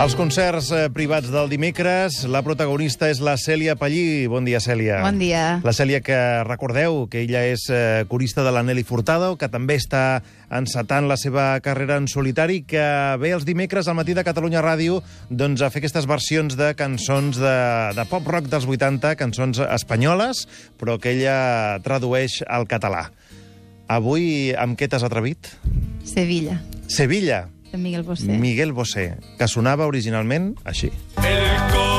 Els concerts eh, privats del dimecres, la protagonista és la Cèlia Pallí. Bon dia, Cèlia. Bon dia. La Cèlia, que recordeu que ella és eh, corista de la Nelly Furtado, que també està encetant la seva carrera en solitari, que ve els dimecres al matí de Catalunya Ràdio doncs, a fer aquestes versions de cançons de, de pop-rock dels 80, cançons espanyoles, però que ella tradueix al català. Avui, amb què t'has atrevit? Sevilla, Sevilla. De Miguel Bosé. Miguel Bosé, que sonava originalment així. El corazón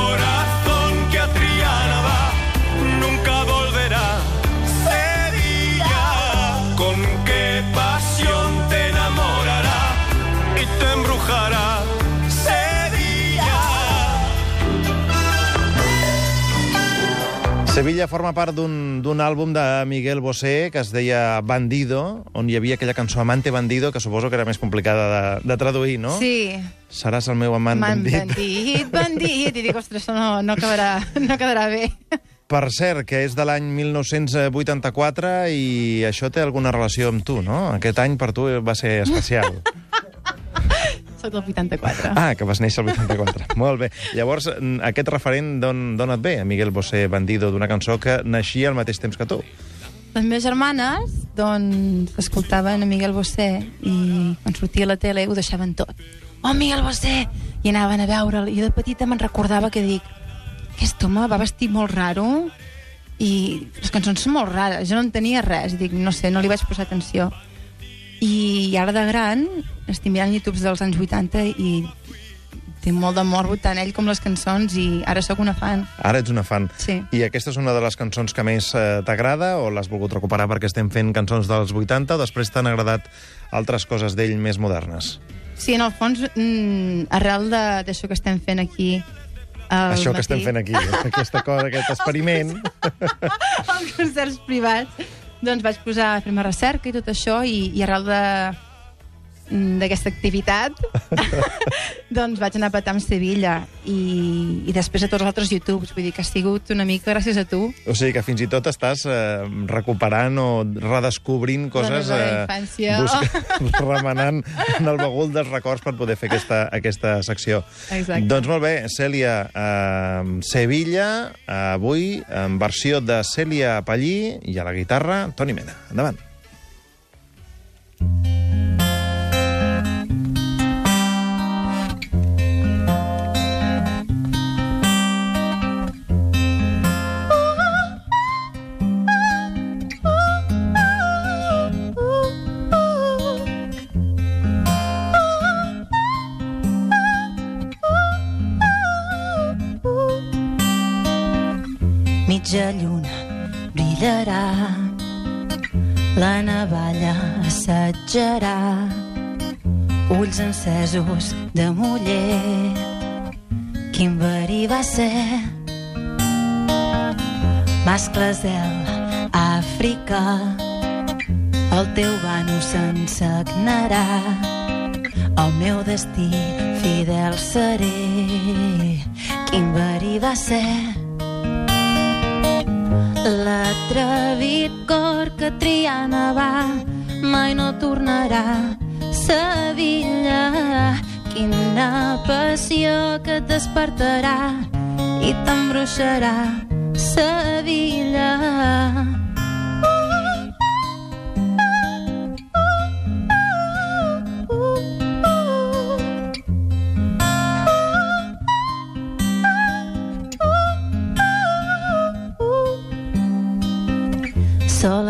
Sevilla forma part d'un àlbum de Miguel Bosé que es deia Bandido, on hi havia aquella cançó Amante Bandido, que suposo que era més complicada de, de traduir, no? Sí, Seràs el meu amant man bandit. bandit, bandit. I dic, ostres, no, no, quedarà, no quedarà bé. Per cert, que és de l'any 1984 i això té alguna relació amb tu, no? Aquest any per tu va ser especial. Soc del 84. Ah, que vas néixer el 84. Molt bé. Llavors, aquest referent d'on d'on et ve, Miguel Bosé Bandido, d'una cançó que naixia al mateix temps que tu? Les meves germanes, doncs, escoltaven a Miguel Bosé i quan sortia a la tele ho deixaven tot. Oh, Miguel Bosé! I anaven a veure'l. I de petita me'n recordava que dic aquest home va vestir molt raro i les cançons són molt rares. Jo no en tenia res. I dic, no sé, no li vaig posar atenció. I ara de gran estic mirant YouTubes dels anys 80 i tinc molt de morbo tant ell com les cançons i ara sóc una fan. Ara ets una fan. Sí. I aquesta és una de les cançons que més eh, t'agrada o l'has volgut recuperar perquè estem fent cançons dels 80 o després t'han agradat altres coses d'ell més modernes? Sí, en el fons, mm, arrel de- d'això que estem fent aquí al Això matí, que estem fent aquí, aquesta cosa, aquest experiment... als concerts privats, doncs vaig posar a fer-me recerca i tot això, i, i arrel de d'aquesta activitat doncs vaig anar a petar amb Sevilla i, i després a tots els altres YouTubes vull dir que ha sigut una mica gràcies a tu O sigui que fins i tot estàs eh, recuperant o redescobrint coses... La meva infància. busca- remenant en el bagul dels records per poder fer aquesta, aquesta secció. Exacte. Doncs molt bé, Cèlia, eh, Sevilla, eh, avui en versió de Cèlia Pallí i a la guitarra Toni Mena. Endavant. Mitja lluna brillarà, la navalla assetjarà, ulls encesos de muller. Quin verí va ser, mascles del Àfrica, el teu bano s'ensagnarà, el meu destí fidel seré. Quin verí va ser, L'atrevit cor que Triana va mai no tornarà. Sevilla, quina passió que et despertarà i t'embruixarà. Sevilla.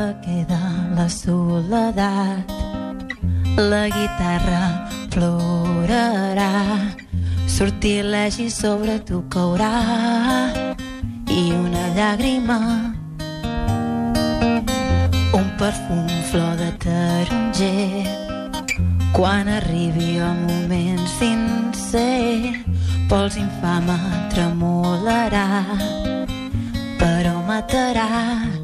Sola queda la soledat, la guitarra plorarà, sortilegi sobre tu caurà i una llàgrima, un perfum flor de taronger. Quan arribi el moment sincer, pols infama tremolarà, però matarà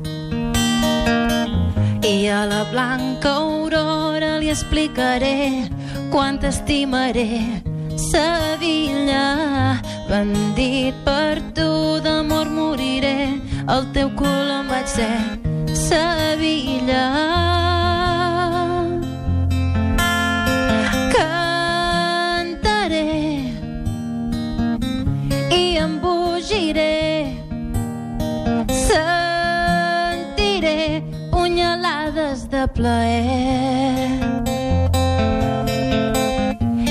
a la blanca aurora li explicaré quant t'estimaré. Sevilla, bandit per tu d'amor moriré. El teu color em vaig ser. Sevilla. Plaer.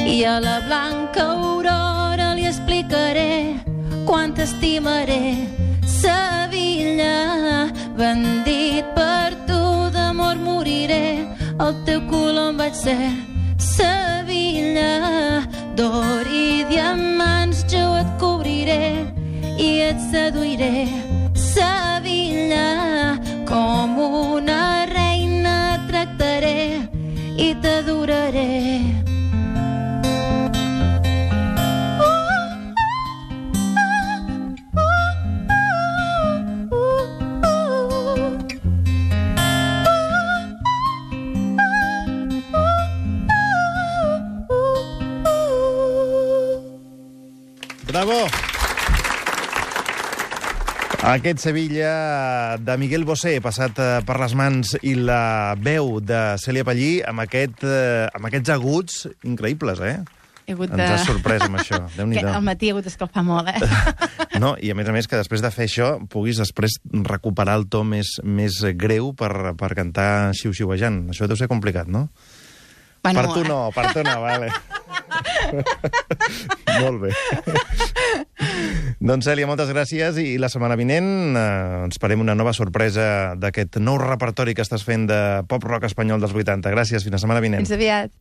I a la blanca aurora li explicaré quant t'estimaré. Sevilla, bandit per tu d'amor moriré. El teu color em vaig ser. Sevilla, d'or i diamants jo et cobriré i et seduiré. Sevilla, com una Bravo! Aquest Sevilla de Miguel Bosé, passat eh, per les mans i la veu de Cèlia Pallí, amb, aquest, eh, amb aquests aguts increïbles, eh? He hagut Ens has sorprès amb això. que Déu-n'hi-do. al matí he hagut d'escalfar molt, eh? No, i a més a més que després de fer això puguis després recuperar el to més, més greu per, per cantar xiu-xiuejant. Això deu ser complicat, no? Bueno, per tu no, per tu no, vale. Molt bé. Doncs, Cèlia, moltes gràcies i la setmana vinent eh, ens farem una nova sorpresa d'aquest nou repertori que estàs fent de pop-rock espanyol dels 80. Gràcies, fins la setmana vinent. Fins aviat.